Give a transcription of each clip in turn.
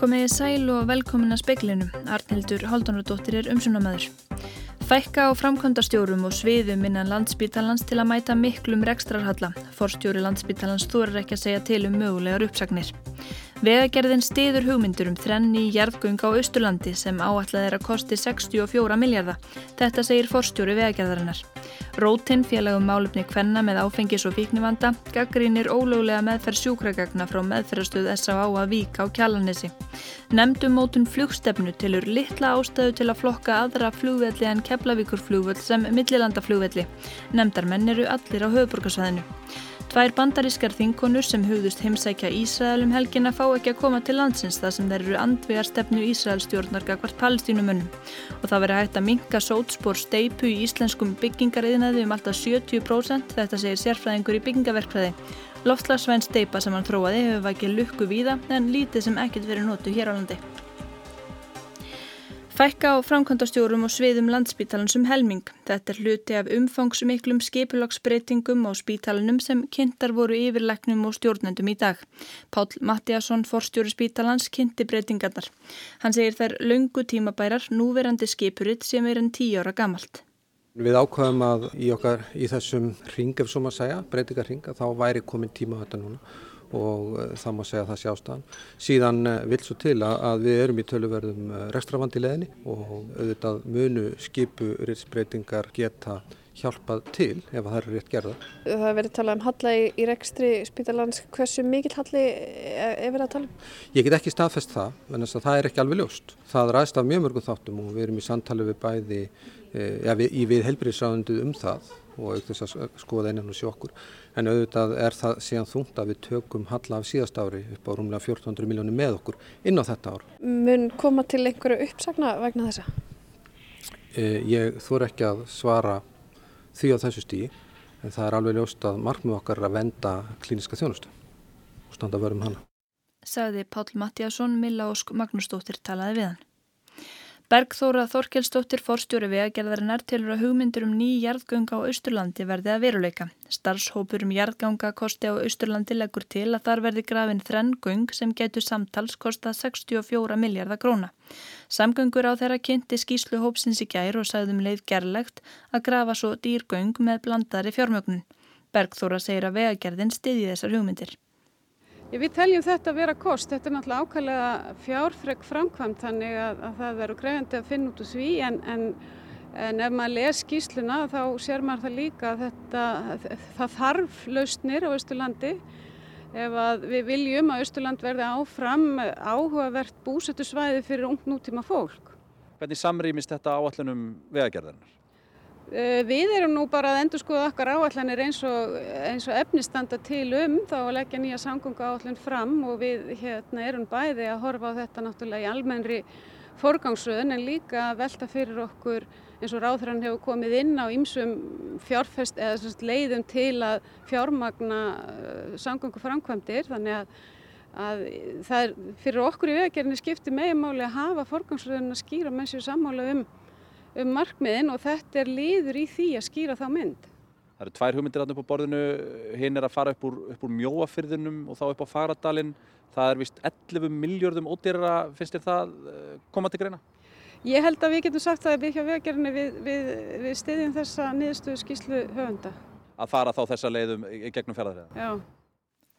Komiði sæl og velkomin að speiklinum. Arnildur Haldunardóttir er umsunamöður. Fækka á framkvæmdastjórum og sviðum innan landsbítalans til að mæta miklum rekstrarhalla. Forstjóri landsbítalans þorir ekki að segja til um mögulegar uppsagnir. Vegagerðin stiður hugmyndur um þrenni í jarðgöng á Östurlandi sem áallega er að kosti 64 miljardar. Þetta segir forstjóri vegagerðarinnar. Rótin, félagum málefni Kvenna með áfengis og fíknivanda, gaggrínir ólöglega meðferð sjúkragagna frá meðferðarstöð S.A.A. að Vík á Kjallanessi. Nemndum mótun flugstefnu tilur litla ástöðu til að flokka aðra flugvelli en Keflavíkurflugvöld sem millilandaflugvelli. Nemndarmenn eru allir á höfuborgarsvæðinu. Tvær bandarískar þinkonur sem hugðust heimsækja Ísraelum helgina fá ekki að koma til landsins þar sem þeir eru andvegar stefnu Ísraelstjórnar gagvart palestínumönnum og það veri hægt að minka sótspór steipu í íslenskum byggingariðnaði um alltaf 70% þetta segir sérfræðingur í byggingaverkfræði. Loftlagsvæn steipa sem hann þróaði hefur vakið lukku víða en lítið sem ekkert verið nótu hér á landi. Fækka á framkvæmdastjórum og sviðum landspítalans um helming. Þetta er hluti af umfangsmiklum skipulagsbreytingum á spítalanum sem kynntar voru yfirleiknum og stjórnendum í dag. Pál Mattiasson, forstjóri spítalans, kynnti breytingarnar. Hann segir þær laungu tímabærar núverandi skipuritt sem er enn tíu ára gamalt. Við ákvæðum að í, okkar, í þessum ring, ef svo maður segja, breytingarringa, þá væri komin tíma þetta núna og eh, það má segja að það sé ástæðan. Síðan eh, vil svo til að við erum í töluverðum eh, rekstravandi leðinni og auðvitað munu skipu ritsbreytingar geta hjálpað til ef það er rétt gerða. Það hefur verið talað um halla í, í rekstri spítalans. Hversu mikill halli er verið að tala um? Ég get ekki staðfest það, en það er ekki alveg ljóst. Það ræðst af mjög mörgum þáttum og við erum í samtali við bæði, ja, við, í við helbriðsráðundu um það og auðvitað að skoða einan og sjókur. En auðvitað er það síðan þungt að við tökum halla af síðast ári upp á rúmlega 1400 miljónir með okkur inn á þetta ár. Mun koma til einhverju uppsagna vegna þessa? E, ég þór ekki að svara því á þessu stíi en það er alveg ljóst að markmið okkar er að venda klíniska þjónustu og standa vörum hana. Sagði Pál Mattiasson, Milla Ósk Magnúsdóttir talaði við hann. Bergþóra Þorkelsdóttir forstjóri vegagerðarinnar tilur að hugmyndur um ný jarðgönga á Austurlandi verði að veruleika. Starfshópur um jarðganga kosti á Austurlandi leggur til að þar verði grafin þrenn göng sem getur samtals kosta 64 miljardar króna. Samgöngur á þeirra kynnti skýslu hópsins í gær og sagðum leið gerlegt að grafa svo dýrgöng með blandari fjármögnun. Bergþóra segir að vegagerðin stiði þessar hugmyndir. Við teljum þetta að vera kost, þetta er náttúrulega ákvæmlega fjárfreg framkvæmt þannig að, að það verður krefandi að finna út úr því en, en, en ef maður les skýsluna þá sér maður það líka að þetta, það þarf lausnir á Östurlandi ef við viljum að Östurland verði áfram áhugavert búsettu svæði fyrir ungt nútíma fólk. Hvernig samrýmist þetta áallunum vegagerðarnar? Eh, við erum nú bara að endur skoða okkar áallanir eins og, eins og efnistanda til um þá að leggja nýja samgöngu áallin fram og við hérna, erum bæði að horfa á þetta náttúrulega í almennri forgangsröðun en líka að velta fyrir okkur eins og ráðhrann hefur komið inn á ýmsum fjárfest eða leiðum til að fjármagna uh, samgöngu framkvæmdir þannig að, að það er fyrir okkur í vegagerðinni skipti megimáli að hafa forgangsröðun að skýra með sér sammála um um markmiðin og þetta er liður í því að skýra þá mynd. Það eru tvær hugmyndir alltaf upp á borðinu, hinn er að fara upp úr, upp úr mjóafyrðinum og þá upp á Fagradalinn. Það er vist 11 miljardum ódýrara, finnst þér það eh, koma til greina? Ég held að við getum sagt að við hjá vegagerðinni við, við, við stiðjum þessa niðurstöðu skýslu höfunda. Að fara þá þessa leiðum í gegnum fjaraðriða? Já.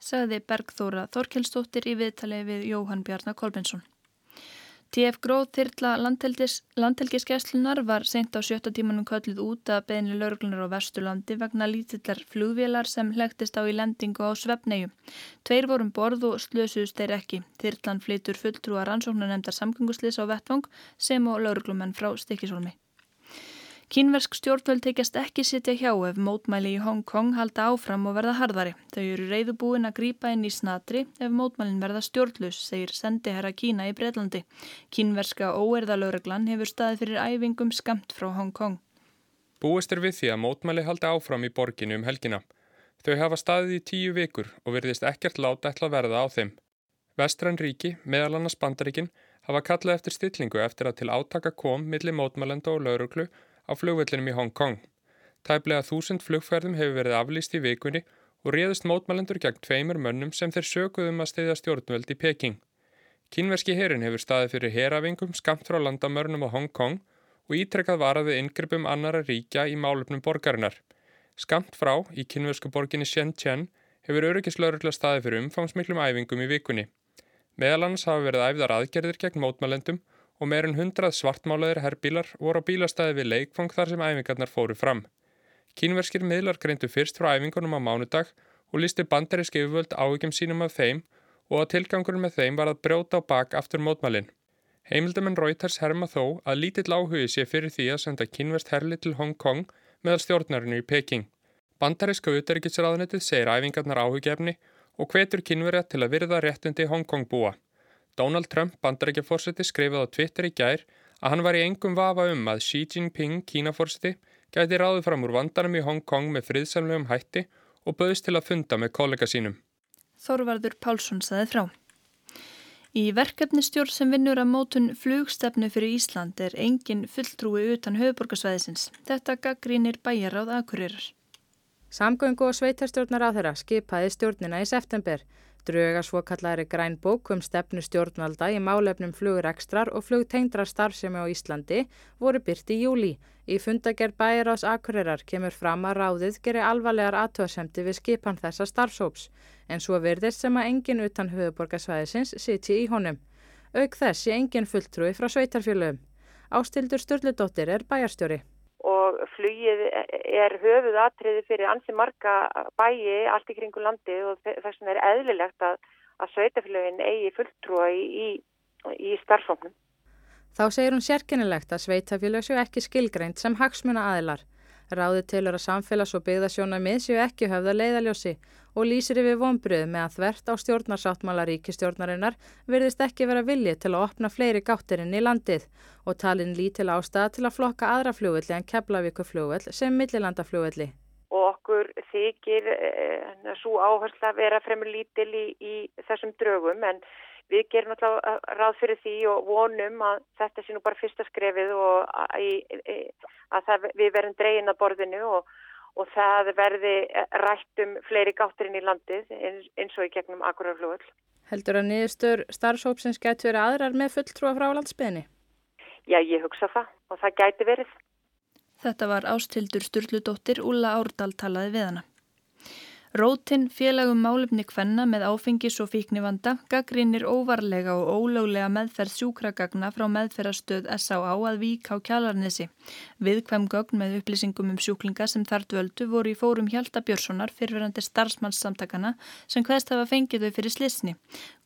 Saði Bergþóra Þorkelsdóttir í viðtalið við Jóhann Bjarnar Kolbensson. TF Gróð þyrla landhelgiskeslunar var sent á sjötta tímanum kölluð út að beðinni lauruglunar á Vesturlandi vegna lítillar flugvélar sem hlegtist á í lendingu á Svefnegu. Tveir vorum borð og slösuðust þeir ekki. Þyrlan flytur fulltrúa rannsóknar nefndar samgönguslis á Vettvang sem og lauruglumenn frá Stikisólmi. Kínversk stjórnvöld tekjast ekki sitja hjá ef mótmæli í Hong Kong halda áfram og verða harðari. Þau eru reyðubúin að grýpa inn í snatri ef mótmælin verða stjórnlus, segir sendiherra Kína í Breitlandi. Kínverska óerðalögreglan hefur staðið fyrir æfingum skamt frá Hong Kong. Búist er við því að mótmæli halda áfram í borginu um helgina. Þau hafa staðið í tíu vikur og verðist ekkert láta ætla verða á þeim. Vestræn ríki, meðal annars bandaríkin, hafa kallað eftir stillingu eftir að til átaka kom millir mótmælenda og lauruglu á flugvellinum í Hong Kong. Tæplega þúsund flugferðum hefur verið aflýst í vikunni og réðust mótmælendur gegn tveimur mönnum sem þeir sökuðum um að stiðja stjórnvöld í Peking. Kínverski herin hefur staðið fyrir herafingum skamt frá landamörnum á Hong Kong og ítrekkað varaði yngrypum annara ríkja í málefnum borgarinnar. Skamt frá í kínversku borginni Shenzhen hefur öryggislaurugla staðið fyrir umfangsmiklum æfingum í vikunni. Meðal annars hafa verið æfðar aðgerðir gegn mótmælendum og meirinn hundrað svartmálaðir herbílar voru á bílastæði við leikfang þar sem æfingarnar fóru fram. Kínverskir miðlar greindu fyrst frá æfingunum á mánudag og listi bandaríski yfirvöld áhugjum sínum af þeim og að tilgangurinn með þeim var að brjóta á bak aftur mótmælinn. Heimildamenn Reuters herma þó að lítill áhugi sé fyrir því að senda kínverst herli til Hong Kong meðal stjórnarinu í Peking. Bandaríska uterikisraðnetið segir æfingarnar áhugjefni og hvetur kínverja til að virða réttindi Hong Kong búa. Donald Trump, bandarækjaforseti, skrifið á Twitter í gær að hann var í engum vafa um að Xi Jinping, kínaforseti, gæti ráðið fram úr vandanum í Hong Kong með friðsamlegum hætti og böðist til að funda með kollega sínum. Þorvarður Pálsson saði frá. Í verkefnistjórn sem vinnur að mótun flugstefnu fyrir Ísland er engin fulltrúi utan höfuborgarsvæðisins. Þetta gaggrínir bæjaráð aðkurirar. Samgöngu og sveitarstjórnar á þeirra skipaði stjórnina í september. Drauga svokallari græn bók um stefnu stjórnvalda í málefnum flugrekstrar og flugtengdrar starfsemi á Íslandi voru byrt í júli. Í fundagerð bæjarás Akureyrar kemur fram að ráðið gerir alvarlegar aðtöðasemti við skipan þessa starfsóps en svo verðist sem að engin utan höfuborgarsvæðisins siti í honum. Auk þess sé engin fulltrúi frá sveitarfjöluðum. Ástildur Sturldóttir er bæjarstjóri flugið er höfuð atriði fyrir ansi marga bæi allt í kringu landi og þess vegna er eðlilegt að, að sveitafélagin eigi fulltrúa í, í, í starfsóknum. Þá segir hún sérkennilegt að sveitafélag séu ekki skilgreint sem hagsmuna aðilar. Ráði tilur að samfélags- og byggðasjónamið séu ekki höfða leiðaljósi og lýsir yfir vonbröðu með að þvert á stjórnarsáttmála ríkistjórnarinnar verðist ekki vera vilji til að opna fleiri gáttirinn í landið og talin lítil ástæða til að flokka aðra fljóðvelli en Keflavíkufljóðvell sem millilandafljóðvelli. Og okkur þykir eh, svo áherslu að vera fremur lítil í, í þessum drögum en við gerum alltaf ráð fyrir því og vonum að þetta sé nú bara fyrsta skrefið og að, að það, við verðum dreyin að borðinu og og það verði rætt um fleiri gátturinn í landið eins og í gegnum Akuraflúðul. Heldur að niðurstur starfsópsins gæti verið aðrar með fulltrúa frá landsbyðinni? Já, ég hugsa það og það gæti verið. Þetta var ástildur Sturldudóttir Úla Árdal talaði við hana. Rótin félagum málefni kvenna með áfengis og fíknivanda gaggrinir óvarlega og ólöglega meðferð sjúkragagna frá meðferðarstöð S.A.A. að vík á kjalarnesi. Viðkvæm gögn með upplýsingum um sjúklinga sem þar dvöldu voru í fórum Hjalta Björnssonar fyrirverandi starfsmannssamtakana sem hverst hafa fengið þau fyrir slisni.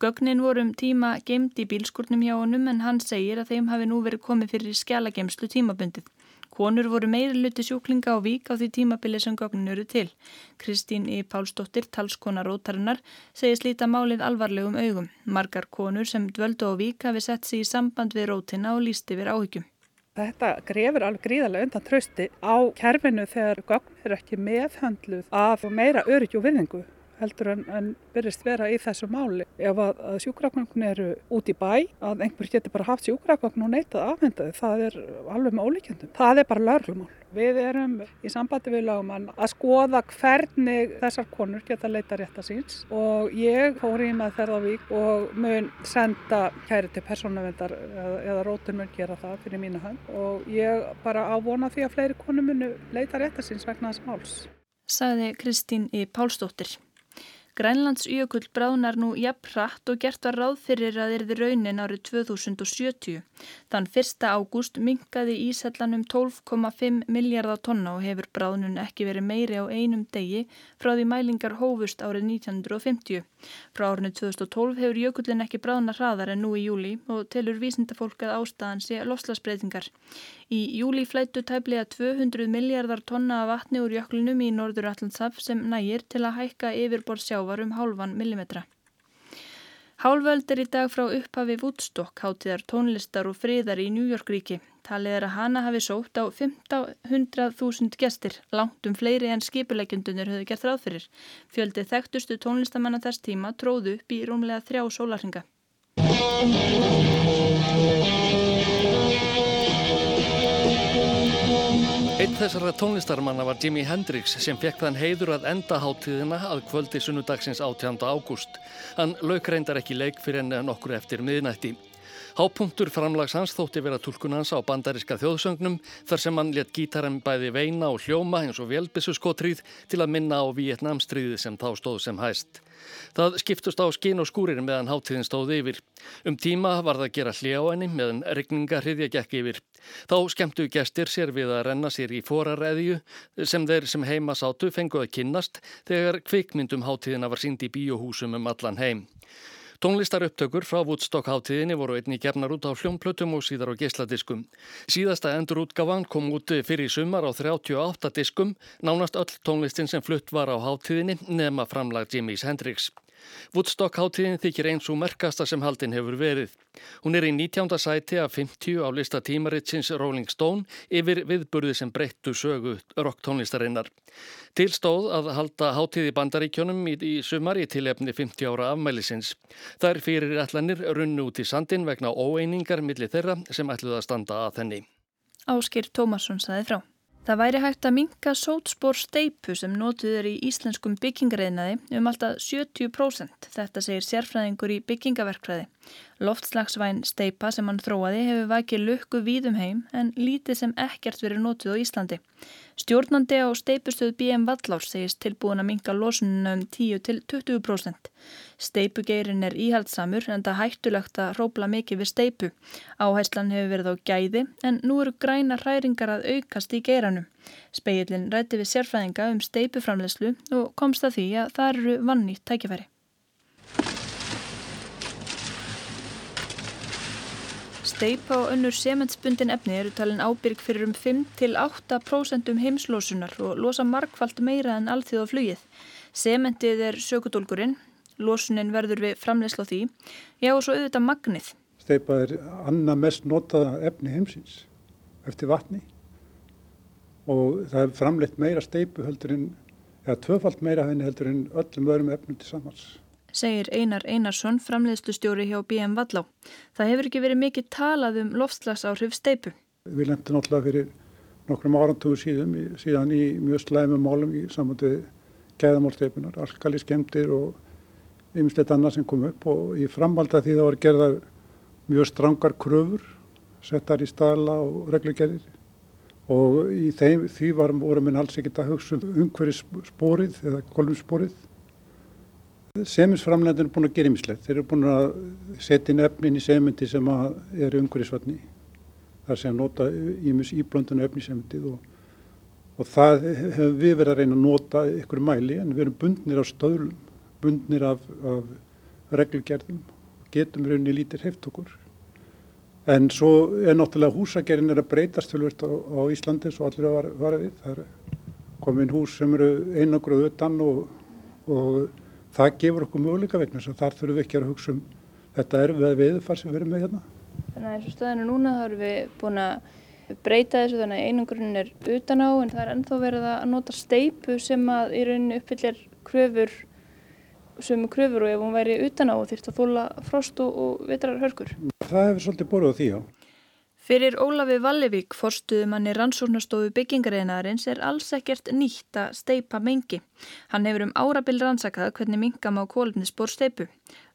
Gögnin voru um tíma gemd í bílskurnum hjá honum en hann segir að þeim hafi nú verið komið fyrir skjalagemslu tímabundið. Konur voru meiri luti sjúklinga á vík á því tímabili sem gögnin eru til. Kristín í. Pálsdóttir, talskona rótarinnar, segir slíta málið alvarlegum augum. Margar konur sem dvöldu á vík hafi sett sig í samband við rótina og líst yfir áhyggjum. Þetta grefur alveg gríðarlega undan trösti á kerfinu þegar gögn er ekki meðhandluð af meira örygg og viðingu heldur en, en byrjast vera í þessu máli. Ef að, að sjúkragögn eru út í bæ, að einhver getur bara haft sjúkragögn og neitað afhendaði, það er alveg með ólíkjöndum. Það er bara lörlumál. Við erum í sambandi við lagumann að skoða hvernig þessar konur geta leita rétt að síns og ég fór í með þerðavík og mun senda kæri til persónavendar eða, eða rótur mun gera það fyrir mínu hönd og ég bara ávona því að fleiri konur munu leita rétt að síns vegna þess máls. Saði Kristín í Pálsdóttir. Grænlandsjökull bráðnar nú jafn hratt og gert var ráð fyrir að erði raunin árið 2070. Þann 1. ágúst minkaði Ísallan um 12,5 miljardar tonna og hefur bráðnun ekki verið meiri á einum degi frá því mælingar hófust árið 1950. Frá árinu 2012 hefur jökullin ekki bráðna hraðar en nú í júli og telur vísindafólk að ástæðan sé loslasbreytingar. Í júli flættu tæplega 200 miljardar tonna vatni úr jöklinum í Norður Allandshaf sem nægir til að hækka yfirbor sjávar um hálfan millimetra. Hálföld er í dag frá upphafi Woodstock, hátíðar tónlistar og friðar í New York ríki. Talið er að hana hafi sótt á 1500.000 gestir, langt um fleiri en skipuleikjundunir höfðu gert ráð fyrir. Fjöldið þekktustu tónlistamanna þess tíma tróðu upp í rúmlega þrjá sólarhinga. Einn þessara tónlistarmanna var Jimi Hendrix sem fekk þann heiður að enda háttíðina að kvöldi sunnudagsins 18. ágúst. Hann lauk reyndar ekki leik fyrir enn nokkur eftir miðnætti. Hápunktur framlags hans þótti vera tulkun hans á bandariska þjóðsögnum þar sem hann let gítarum bæði veina og hljóma eins og velbissuskotrýð til að minna á Vietnamstríði sem þá stóð sem hæst. Það skiptust á skín og skúrir meðan háttíðin stóði yfir. Um tíma var það að gera hljá henni meðan regninga hriðja gekk yfir. Þá skemmtu gestir sér við að renna sér í foraræðju sem þeir sem heima sátu fenguð að kynnast þegar kvikmyndum háttíðina var sínd í bíóhúsum um allan heim. Tónlistarupptökur frá Woodstock hátíðinni voru einni gefnar út á hljómplötum og síðar á geisladiskum. Síðasta endurútgafan kom út fyrir sumar á 38 diskum, nánast öll tónlistin sem flutt var á hátíðinni nema framlag Jimmys Hendrix. Woodstock hátíðin þykir eins og merkasta sem haldin hefur verið. Hún er í 19. sæti af 50 á lista tímaritsins Rolling Stone yfir viðburði sem breyttu sögu rock tónlistarinnar. Tilstóð að halda hátíði bandaríkjónum í, í sumar í tilefni 50 ára afmælisins. Er fyrir allanir runnu út í sandin vegna óeiningar millir þeirra sem ætluð að standa að þenni. Áskir Tómasson saði frá. Það væri hægt að minka sótspór steipu sem notuð er í íslenskum byggingareinaði um alltaf 70%. Þetta segir sérfræðingur í byggingaverkfræði. Loftslagsvæn steipa sem hann þróaði hefur vakið lukku víðum heim en lítið sem ekkert verið notuð á Íslandi. Stjórnandi á steipustöð BM Vallás segist tilbúin að minka losununa um 10-20%. Steipugeirin er íhaldsamur en það hættulegt að róbla mikið við steipu. Áhæslan hefur verið á gæði en nú eru græna hræringar að aukast í geiranum. Speillin rætti við sérfræðinga um steipuframlegslu og komst að því að það eru vannýtt tækifæri. Steipa og önnur sementsbundin efni eru talin ábyrg fyrir um 5-8% um heimslosunar og losa markvallt meira en allþjóð á flugið. Sementið er sökudólgurinn, losunin verður við framleysla því, já og svo auðvitað magnið. Steipa er annað mest notaða efni heimsins eftir vatni og það er framleitt meira steipu heldur en, eða tvöfalt meira henni heldur en öllum öðrum efnum til samans segir Einar Einarsson, framleiðslustjóri hjá BM Vallá. Það hefur ekki verið mikið talað um loftslagsáhrif steipu. Við lendum náttúrulega fyrir nokkrum árantugur síðan, síðan í mjög slæmum málum í samvöndu gæðamálsteipunar, alkali skemmtir og ymslegt annað sem kom upp og í framvalda því það var gerðar mjög strangar kröfur, settar í staðla og reglugerðir og í þeim, því varum, við alls ekkert að hugsa um umhverjus spórið eða kolumspórið Seminsframlegðin er búin að gera ymmislegt. Þeir eru búin að setja inn efnin í sementi sem er umhverfisvatni. Það sé að nota ímus íblöndinu efni í sementið og, og það hefur við verið að reyna að nota ykkur mæli en við erum bundnir af stöðlum, bundnir af, af reglugerðum, getum við rauninni lítið hreift okkur. En svo er náttúrulega húsagerðin er að breytast fölvist á, á Íslandi svo allir að vara við. Það er komin hús sem eru einangruð utan og, og það gefur okkur möguleika vegna þess að þar þurfum við ekki að hugsa um þetta erfið viðfar sem við erum með hérna. Þannig að eins og stöðinu núna þá erum við búin að breyta þessu þannig að einangrunn er utan á en það er ennþá verið að nota steipu sem að í rauninni uppfyllir kröfur sem kröfur og ef hún væri utan á þýrt að þóla frost og, og vitrar hörkur. Það hefur svolítið borðið á því á. Fyrir Ólafi Vallevík, forstuðumanni rannsóknastofu byggingareinaðarins, er alls ekkert nýtt að steipa mengi. Hann hefur um árabil rannsakað hvernig mingam á kólefnisbor steipu.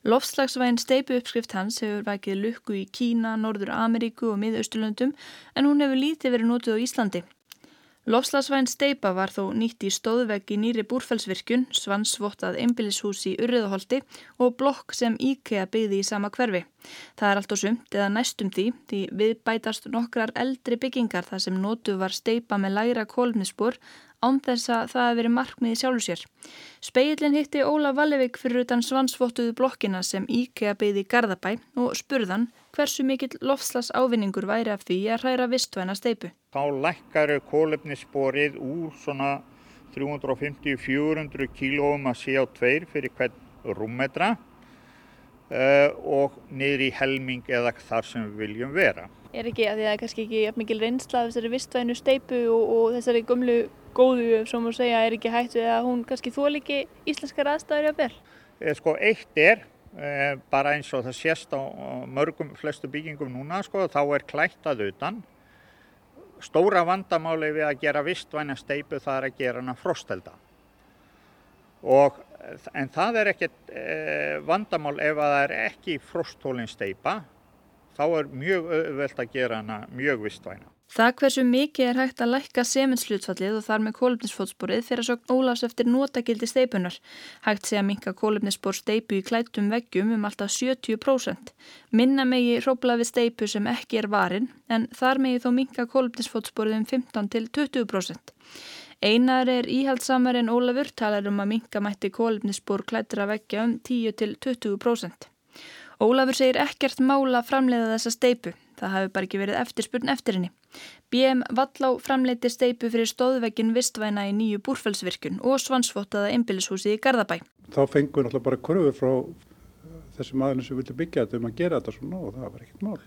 Lofslagsvægin steipu uppskrift hans hefur vækið lukku í Kína, Norður Ameríku og Miðausturlöndum en hún hefur lítið verið nótið á Íslandi. Lofslagsvæn steipa var þó nýtt í stóðveggi nýri búrfellsvirkjun, svansvottað einbillishús í Urriðaholti og blokk sem IKEA byggði í sama hverfi. Það er allt og sumt eða næstum því því við bætast nokkrar eldri byggingar þar sem nótu var steipa með læra kólfnisspor án þess að það hefði verið markmiði sjálfur sér. Speillin hitti Óla Vallevík fyrir utan svansvottuðu blokkina sem IKEA byggði í Garðabæ og spurðan hversu mikill lofslas ávinningur væri af því að hræra vistvæna steipu. Þá lækkar kólefnissporið úr svona 350-400 kílóum að CO2 fyrir hvern rúmmetra uh, og niður í helming eða þar sem við viljum vera. Er ekki að því að það er kannski ekki mikil reynsla af þessari vistvænu steipu og, og þessari gömlu góðu, sem þú segja, er ekki hættu eða hún kannski þól ekki íslenskar aðstæður að vel? Eh, sko, eitt er, bara eins og það sést á mörgum flestu byggingum núna, sko, þá er klætt að utan. stóra vandamáli við að gera vistvæna steipu það er að gera hana frostelda. Og, en það er ekkert eh, vandamál ef að það er ekki frosthólinn steipa, þá er mjög öðvöld að gera hana mjög vistvæna. Það hversu mikið er hægt að lækka sementslutsfallið og þar með kólumnisfótsporið fyrir að sokn Ólafs eftir notagildi steipunar. Hægt sé að minka kólumnisspor steipu í klættum veggjum um alltaf 70%. Minna megi hrópla við steipu sem ekki er varin en þar megi þó minka kólumnisfótsporið um 15-20%. Einar er íhaldsamar en Ólafur talar um að minka mætti kólumnisspor klættra veggja um 10-20%. Ólafur segir ekkert mála framleiða þessa steipu. Það hafi bara ekki verið eftirspurn eftir henni. BM Vallá framleiti steipu fyrir stóðveginn vistvæna í nýju búrfellsvirkun og svansvottaða einbillishúsi í Garðabæ. Þá fengum við náttúrulega bara kröfu frá þessum aðlunum sem vilja byggja þetta um að gera þetta svona og það var ekkert mál.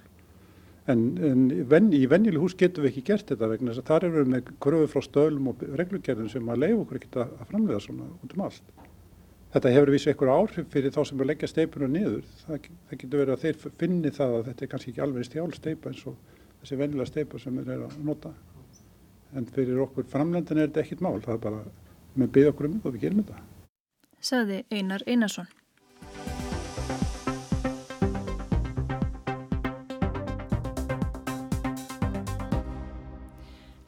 En, en ven, í vennileg hús getum við ekki gert þetta vegna þess að þar eru við með kröfu frá stöðlum og reglugjörðum sem að leiða okkur ekkert að framleiða svona út um allt. Þetta hefur vissi einhver áhrif fyrir þá sem er leggja steipuna niður. Það, það getur verið að þeir finni það að þetta er kannski ekki alveg stjálf steipa eins og þessi vennilega steipa sem þeir eru að nota. En fyrir okkur framlendin er þetta ekkit mál. Það er bara með byggja okkur um þetta og við gerum þetta. Saði Einar Einarsson.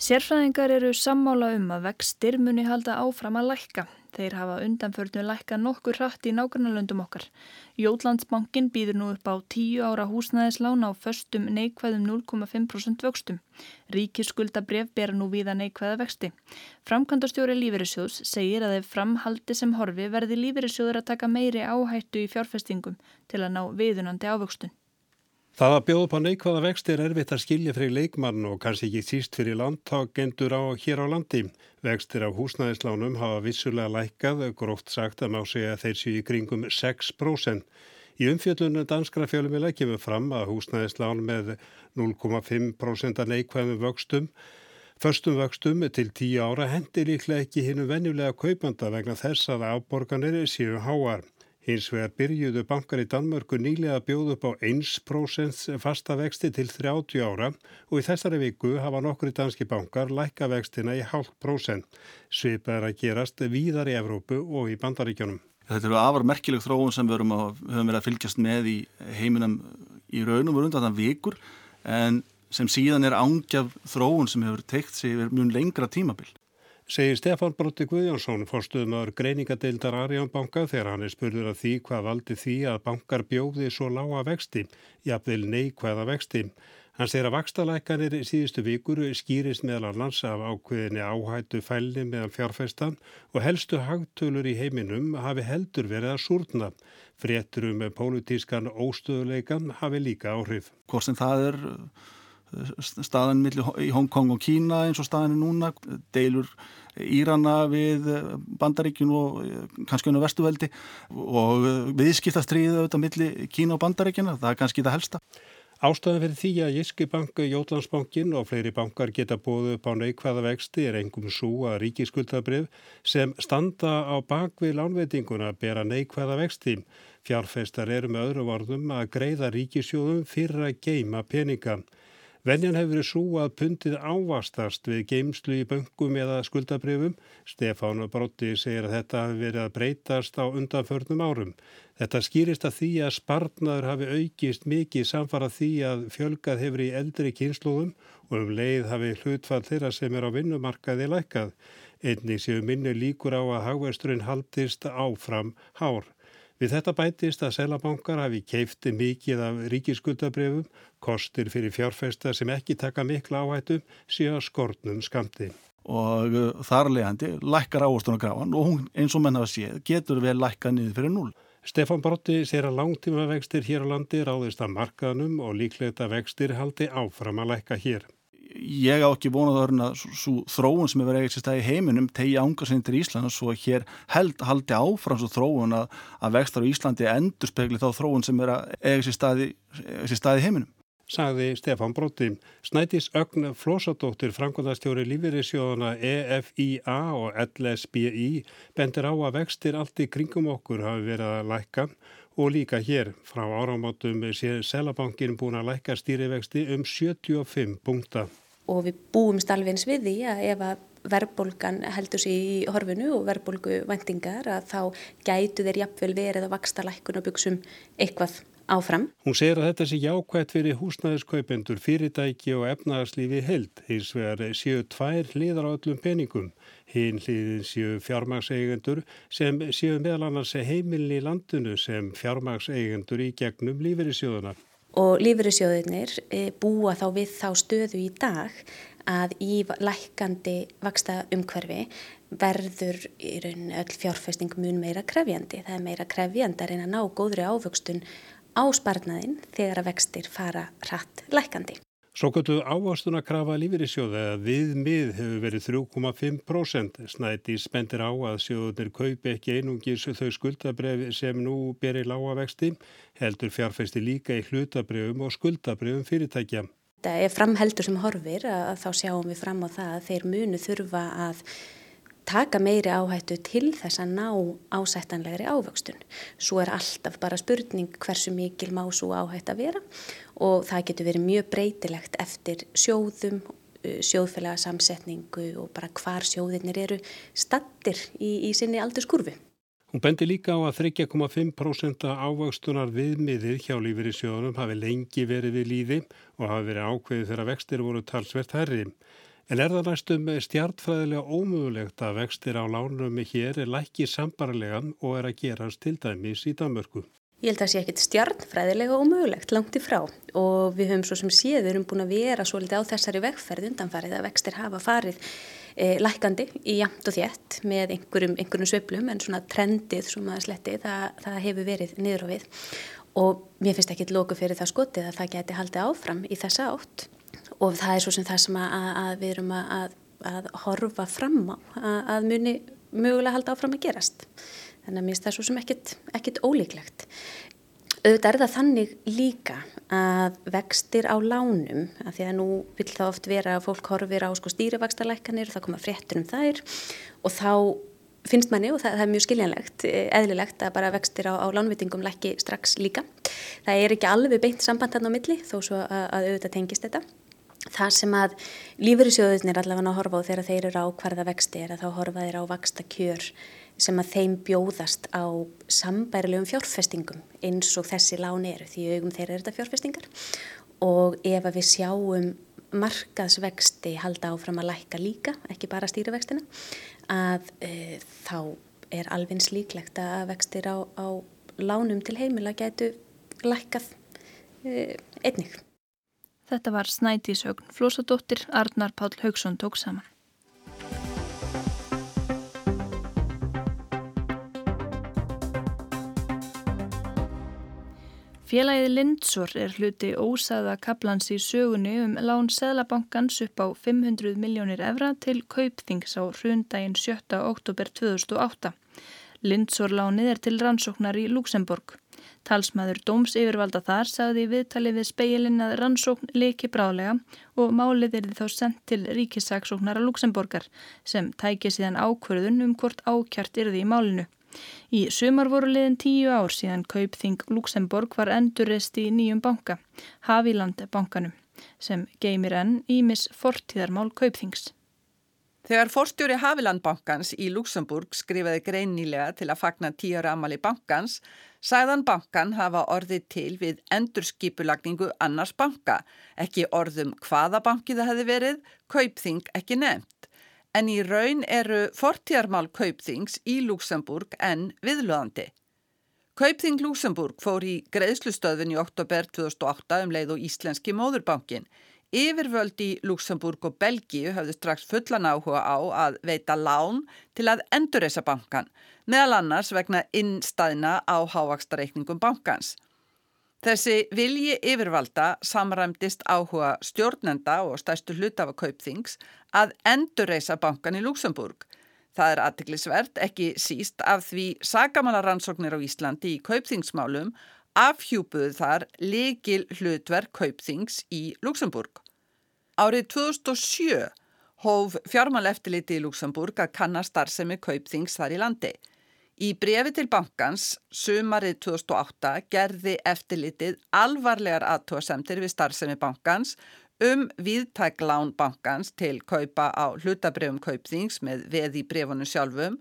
Sérfræðingar eru sammála um að vextir muni halda áfram að lækka. Þeir hafa undanförnu lækka nokkur hratt í nákvæmlega okkar. Jótlandsbankin býður nú upp á 10 ára húsnæðislán á föstum neikvæðum 0,5% vöxtum. Ríkisskulda bref bera nú viða neikvæða vexti. Framkvæmdastjóri Lífeyrissjóðs segir að ef framhaldi sem horfi verði Lífeyrissjóður að taka meiri áhættu í fjárfestingum til að ná viðunandi ávöxtun. Það að bjóða upp á neikvæða vext er erfitt að skilja fyrir leikmann og kannski ekki síst fyrir landtagendur á hér á landi. Vextir af húsnæðislánum hafa vissulega lækkað, gróft sagt að má segja þeir séu í kringum 6%. Í umfjöldunum danskra fjölumila kemur fram að húsnæðislán með 0,5% neikvæðum vöxtum Förstum vöxtum til 10 ára hendir líklega ekki hinnum venjulega kaupanda vegna þess að áborganir séu háar. Hins vegar byrjuðu bankar í Danmörku nýlega að bjóða upp á 1% fasta vexti til 30 ára og í þessari viku hafa nokkru danski bankar lækka vextina í halvt prósent. Svipað er að gerast víðar í Evrópu og í bandaríkjónum. Þetta eru afar merkileg þróun sem við höfum verið að fylgjast með í heiminum í raunum og undan vikur en sem síðan er ángjaf þróun sem hefur teikt sig yfir mjög lengra tímabill segir Stefán Brótti Guðjónsson, forstuðumöður greiningadeildar Arjánbanka þegar hann er spurður af því hvað valdi því að bankar bjóði svo lága vexti, jafnvel neikvæða vexti. Hann segir að vakstalækanir síðustu vikur skýrist meðal annars af ákveðinni áhættu fælni meðan fjárfestan og helstu hagtölur í heiminum hafi heldur verið að súrna. Fréttur um pólitískan óstöðuleikan hafi líka áhrif. Hvort sem það er staðan í Hongkong og Kína eins og staðan er núna, deilur Írana við bandaríkjun og kannski unna vestuveldi og viðskiptastriðið auðvitað millir Kína og bandaríkjuna, það er kannski það helsta. Ástæðan fyrir því að Jyski banku, Jótlandsbankin og fleiri bankar geta bóðu upp á neikvæða vexti er engum svo að ríkiskuldabrif sem standa á bakvið lánveitinguna bera neikvæða vexti. Fjárfestar eru með öðru varðum að greiða ríkisjóðum fyrir að geima peninga. Venjan hefur verið svo að pundið ávastast við geimslu í böngum eða skuldabrifum. Stefán Brótti segir að þetta hafi verið að breytast á undanförnum árum. Þetta skýrist að því að spartnaður hafi aukist mikið samfara því að fjölgað hefur í eldri kynsluðum og um leið hafi hlutfall þeirra sem er á vinnumarkaði lækkað. Einnig séu minni líkur á að hagversturinn haldist áfram hár. Við þetta bætist að selabankar hafi keifti mikið af ríkisskuldabrefum, kostir fyrir fjárfesta sem ekki taka mikla áhættum síðan skortnum skamti. Og uh, þarlegandi lækkar ávastunargrafan og hún eins og menn hafa séð getur vel lækkað niður fyrir núl. Stefan Brotti sér að langtíma vextir hér á landi ráðist að markaðnum og líklega vextir haldi áfram að lækka hér ég á ekki vonað að svo þróun sem er verið ekkert sér stæði heiminum tegi ánga sinni til Ísland og svo hér held haldi áfram svo þróun að, að vextar á Íslandi endur spekli þá þróun sem er eiga sér staði, staði heiminum. Sagði Stefan Brótti. Snætis Ögn Flósadóttir, framkvæmdastjóri lífeyrisjóðana EFIA og LSBI bendir á að vextir allt í kringum okkur hafi verið að lækka og líka hér frá áramátum sé Selabankin búin að lækka stýrivexti um 75 punkta. Og við búumst alveg eins við því að ef að verðbólgan heldur sér í horfinu og verðbólgu vendingar að þá gætu þeir jafnvel verið að vaksta lækkun og byggsum eitthvað áfram. Hún segir að þetta sé jákvægt fyrir húsnæðiskaupendur, fyrirtæki og efnaðarslífi held. Hins vegar séu tvær hliðar á öllum peningum. Hinn hliðin séu fjármagseigendur sem séu meðal annars heimilni í landinu sem fjármagseigendur í gegnum lífeyrissjóðuna. Og lífeyrissjóðunir eh, búa þá við þá stöðu í dag að í lækandi vaksta umhverfi verður í raun öll fjárfesting mun meira krefjandi. Það er meira krefjandi að reyna að ná góðri ávöxtun á sparnaðin þegar að vextir fara hratt lækandi. Svo gottu ávastun að krafa lífeyrissjóða að viðmið hefur verið 3,5%. Snæti spendir á að sjóðunir kaupi ekki einungis þau skuldabref sem nú beri lága vexti, heldur fjárfesti líka í hlutabrefum og skuldabrefum fyrirtækja þetta er framheldur sem horfir að þá sjáum við fram á það að þeir munu þurfa að taka meiri áhættu til þess að ná ásættanlegri ávöxtun. Svo er alltaf bara spurning hversu mikil má svo áhætt að vera og það getur verið mjög breytilegt eftir sjóðum, sjóðfélaga samsetningu og bara hvar sjóðinir eru stattir í, í sinni aldurskurfu. Hún bendi líka á að 3,5% ávöxtunar viðmiðið hjá lífeyrissjóðunum hafi lengi verið við líði og hafi verið ákveðið þegar vextir voru talsvert herri. En er það næstum stjartfræðilega ómögulegt að vextir á lánum hér er lækki sambarlegan og er að gerast til dæmis í Danmörku? Ég held að það sé ekkit stjarnfræðilega ómögulegt langt í frá. Og við höfum svo sem séð, við höfum búin að vera svolítið á þessari vegferð undanfarið að vextir hafa farið e, lækandi í jamt og þétt með einhverjum, einhverjum söplum en svona trendið sem að sletti það, það hefur verið niður á við og mér finnst ekki loku fyrir það skotið að það geti haldið áfram í þessa átt og það er svo sem það sem að, að við erum að, að horfa fram á að, að muni mögulega halda áfram að gerast þannig að mér finnst það svo sem ekkit ólíklegt auðvitað er það þannig líka að vextir á lánum, af því að nú vil það oft vera að fólk horfir á sko stýrivaxtalækkanir, það koma fréttur um þær og þá finnst manni og það, það er mjög skiljanlegt, eðlilegt að bara vextir á, á lánvitingum lækki strax líka. Það er ekki alveg beint samband hann á milli þó svo að, að auðvitað tengist þetta. Það sem að lífeyrissjóðunir allavega að horfa á þegar þeir eru á hverða vexti er að þá horfa þeir á vaksta kjör sem að þeim bjóðast á sambærilegum fjárfestingum eins og þessi lán eru því augum þeir eru þetta fjárfestingar og ef að við sjáum markaðsvexti halda áfram að lækka líka, ekki bara stýrivextina að e, þá er alveg slíklegt að vextir á, á lánum til heimila gætu lækkað e, einnig. Þetta var Snædísögn Flósadóttir, Arnar Pál Haugsson tók saman. Félagið Lindsor er hluti ósaða kaplans í sögunni um lán Seðlabankans upp á 500 miljónir evra til kaupþings á hrundaginn 7. oktober 2008. Lindsor lánið er til rannsóknar í Luxemburg. Talsmaður Dóms yfirvalda þar sagði viðtali við speilin að rannsókn leiki brálega og málið er þá sendt til ríkisaksóknara Luxemburgar sem tækja síðan ákverðun um hvort ákjart yrði í málinu. Í sumar voru liðin tíu ár síðan Kaupþing Luxemburg var endurist í nýjum banka, Haviland bankanum, sem geymir enn ímis fortíðarmál Kaupþings. Þegar forstjóri Havilandbankans í Luxemburg skrifaði greinilega til að fagna tíara amali bankans, sæðan bankan hafa orðið til við endurskipulagningu annars banka, ekki orðum hvaða banki það hefði verið, Kaupþing ekki nefnt en í raun eru fortjarmál Kaupþings í Luxemburg en viðlöðandi. Kaupþing Luxemburg fór í greiðslustöðun í oktober 2008 um leið og Íslenski móðurbankin. Yfirvöld í Luxemburg og Belgíu hafði strax fullan áhuga á að veita lán til að endurreysa bankan, meðal annars vegna innstæðina á hávakstarreikningum bankans. Þessi vilji yfirvalda samræmdist áhuga stjórnenda og stærstu hlutafa kaupþings að endurreisa bankan í Luxemburg. Það er aðtiklisvert ekki síst af því sagamalarannsóknir á Íslandi í kaupþingsmálum afhjúpuðu þar leikil hlutverk kaupþings í Luxemburg. Árið 2007 hóf fjármáleftiliti í Luxemburg að kannast starfsemi kaupþings þar í landi. Í brefi til bankans sumarið 2008 gerði eftirlitið alvarlegar aðtóasemtir við starfsemi bankans um viðtæk lánbankans til kaupa á hlutabrefum kaupþings með veð í brefunum sjálfum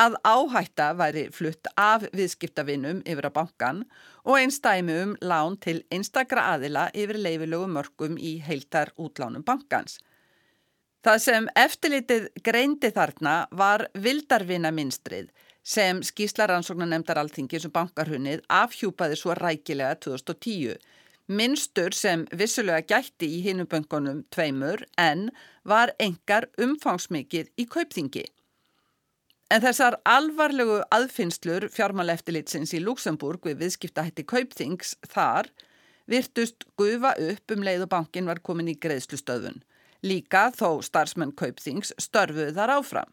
að áhætta væri flutt af viðskiptavinnum yfir að bankan og einstæmi um lán til einstakra aðila yfir leifilögu mörgum í heiltar útlánum bankans. Það sem eftirlitið greindi þarna var vildarvina minstrið sem skýslaransóknar nefndar alþingi sem bankarhunnið afhjúpaði svo rækilega 2010. Minnstur sem vissulega gætti í hinuböngunum tveimur en var engar umfangsmikið í kaupþingi. En þessar alvarlegu aðfinnslur fjármáleftilitsins í Luxemburg við viðskiptahætti kaupþings þar virtust gufa upp um leið og bankin var komin í greiðslustöðun. Líka þó starfsmenn kaupþings störfuð þar áfram.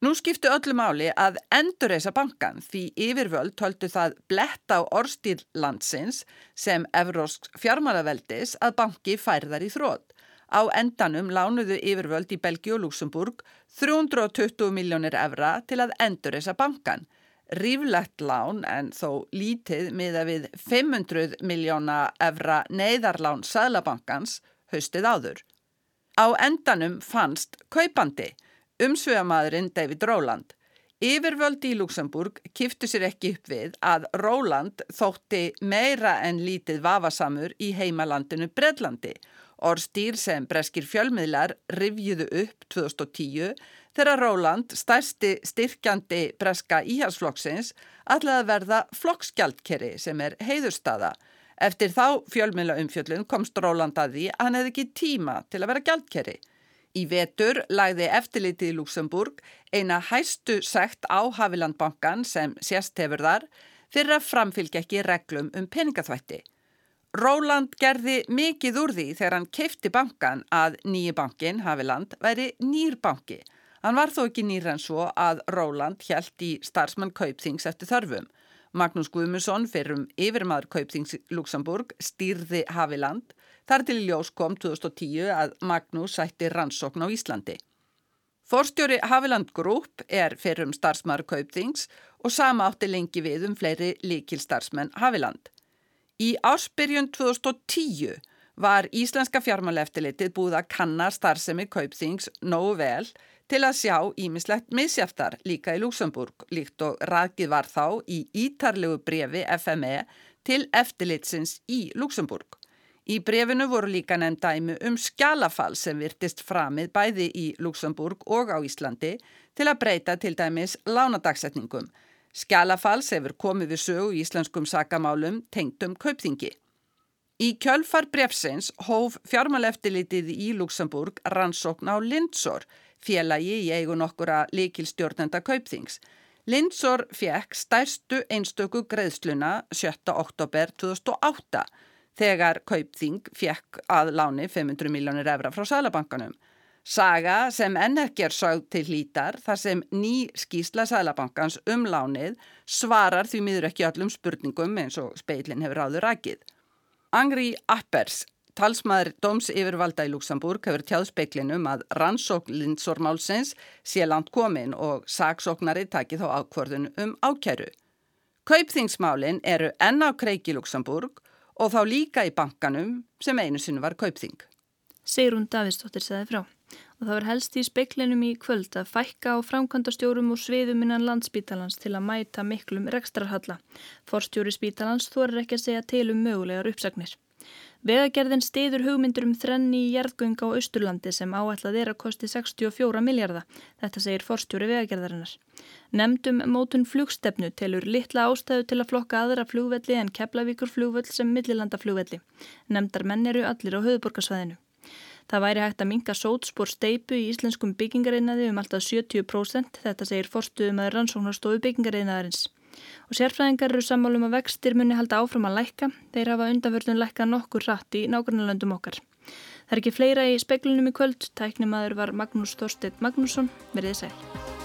Nú skiptu öllu máli að endurreisa bankan því yfirvöld töldu það bletta á orstýr landsins sem Evrósk fjármálaveldis að banki færðar í þrótt. Á endanum lánuðu yfirvöld í Belgi og Luxemburg 320 miljónir evra til að endurreisa bankan. Ríflegt lán en þó lítið miða við 500 miljóna evra neyðarlán Sælabankans haustið áður. Á endanum fannst kaupandi Umsvegamadurinn David Rowland. Yfirvöldi í Luxemburg kiftu sér ekki upp við að Rowland þótti meira en lítið vafasamur í heimalandinu Bredlandi. Orstýr sem breskir fjölmiðlar rivjuðu upp 2010 þegar Rowland, stærsti styrkjandi breska íhalsflokksins, ætlaði að verða flokksgjaldkerri sem er heiðurstaða. Eftir þá fjölmiðla umfjöllun komst Rowland að því að hann hefði ekki tíma til að vera gjaldkerri. Í vetur lagði eftirlitið í Luxemburg eina hæstu sekt á Havilandbankan sem sérst hefur þar fyrir að framfylgja ekki reglum um peningaþvætti. Róland gerði mikið úr því þegar hann keifti bankan að nýji bankin, Haviland, væri nýr banki. Hann var þó ekki nýr en svo að Róland hjælt í starfsmann kaupþings eftir þörfum. Magnús Guðmusson fyrir um yfirmaður kaupþings Luxemburg stýrði Haviland Þar til ljós kom 2010 að Magnús sætti rannsókn á Íslandi. Forstjóri Haviland Group er fyrir um starfsmaður Kaupþings og sama átti lengi við um fleiri líkilstarfsmenn Haviland. Í ársbyrjun 2010 var Íslenska fjármáleftilitið búið að kanna starfsemi Kaupþings nógu vel til að sjá ímislegt misjaftar líka í Luxemburg líkt og rækið var þá í ítarlegu brefi FME til eftirlitsins í Luxemburg. Í brefinu voru líka nefnd dæmi um skjálafall sem virtist framið bæði í Luxemburg og á Íslandi til að breyta til dæmis lánadagsetningum. Skjálafalls hefur komið við sögu í íslenskum sakamálum tengdum kaupþingi. Í kjölfar brefsins hóf fjármáleftilitið í Luxemburg rannsókn á Lindsor, félagi í eigun okkura likilstjórnenda kaupþings. Lindsor fekk stærstu einstöku greiðsluna 7. oktober 2008 þegar Kaupþing fjekk að láni 500 miljónir efra frá Sælabankanum. Saga sem enn ekki er sögð til hlítar þar sem ný skýsla Sælabankans um lánið svarar því miður ekki öllum spurningum eins og speilin hefur áður rækið. Angri Appers, talsmaður Dóms yfirvalda í Luxemburg, hefur tjáð speiklinum að rannsókn Lindsormálsins sé langt komin og saksóknari taki þá ákvörðun um ákjæru. Kaupþingsmálin eru enn á kreiki Luxemburg og þá líka í bankanum sem einu sinu var kaupþing. Sigrun Davidsdóttir segði frá og það var helst í speiklinum í kvöld að fækka á framkvæmdastjórum og sviðum innan landspítalans til að mæta miklum rekstrarhalla. Forstjóri spítalans þorir ekki að segja til um mögulegar uppsagnir. Vegagerðin stiður hugmyndur um þrenni í jærðgönga á Östurlandi sem áætlað er að kosti 64 miljardar. Þetta segir forstjóri vegagerðarinnar. Nemdum mótun flugstefnu telur litla ástæðu til að flokka aðra flugvelli en Keflavíkur flugvöll sem millilanda flugvelli. Nemdar menn eru allir á höfuborgarsvæðinu. Það væri hægt að minga sótspór steipu í íslenskum byggingareinaði um alltaf 70%. Þetta segir forstuðum að rannsóknarstofu byggingareinaðarins. Og sérfræðingar eru sammálum að vextir muni halda áfram að lækka. Þeir hafa undanförlun lækka nokkur rætt í nágrunarlöndum okkar. Það er ekki fleira í speklunum í kvöld. Tæknimaður var Magnús Þorstedt Magnússon. Verðið sæl.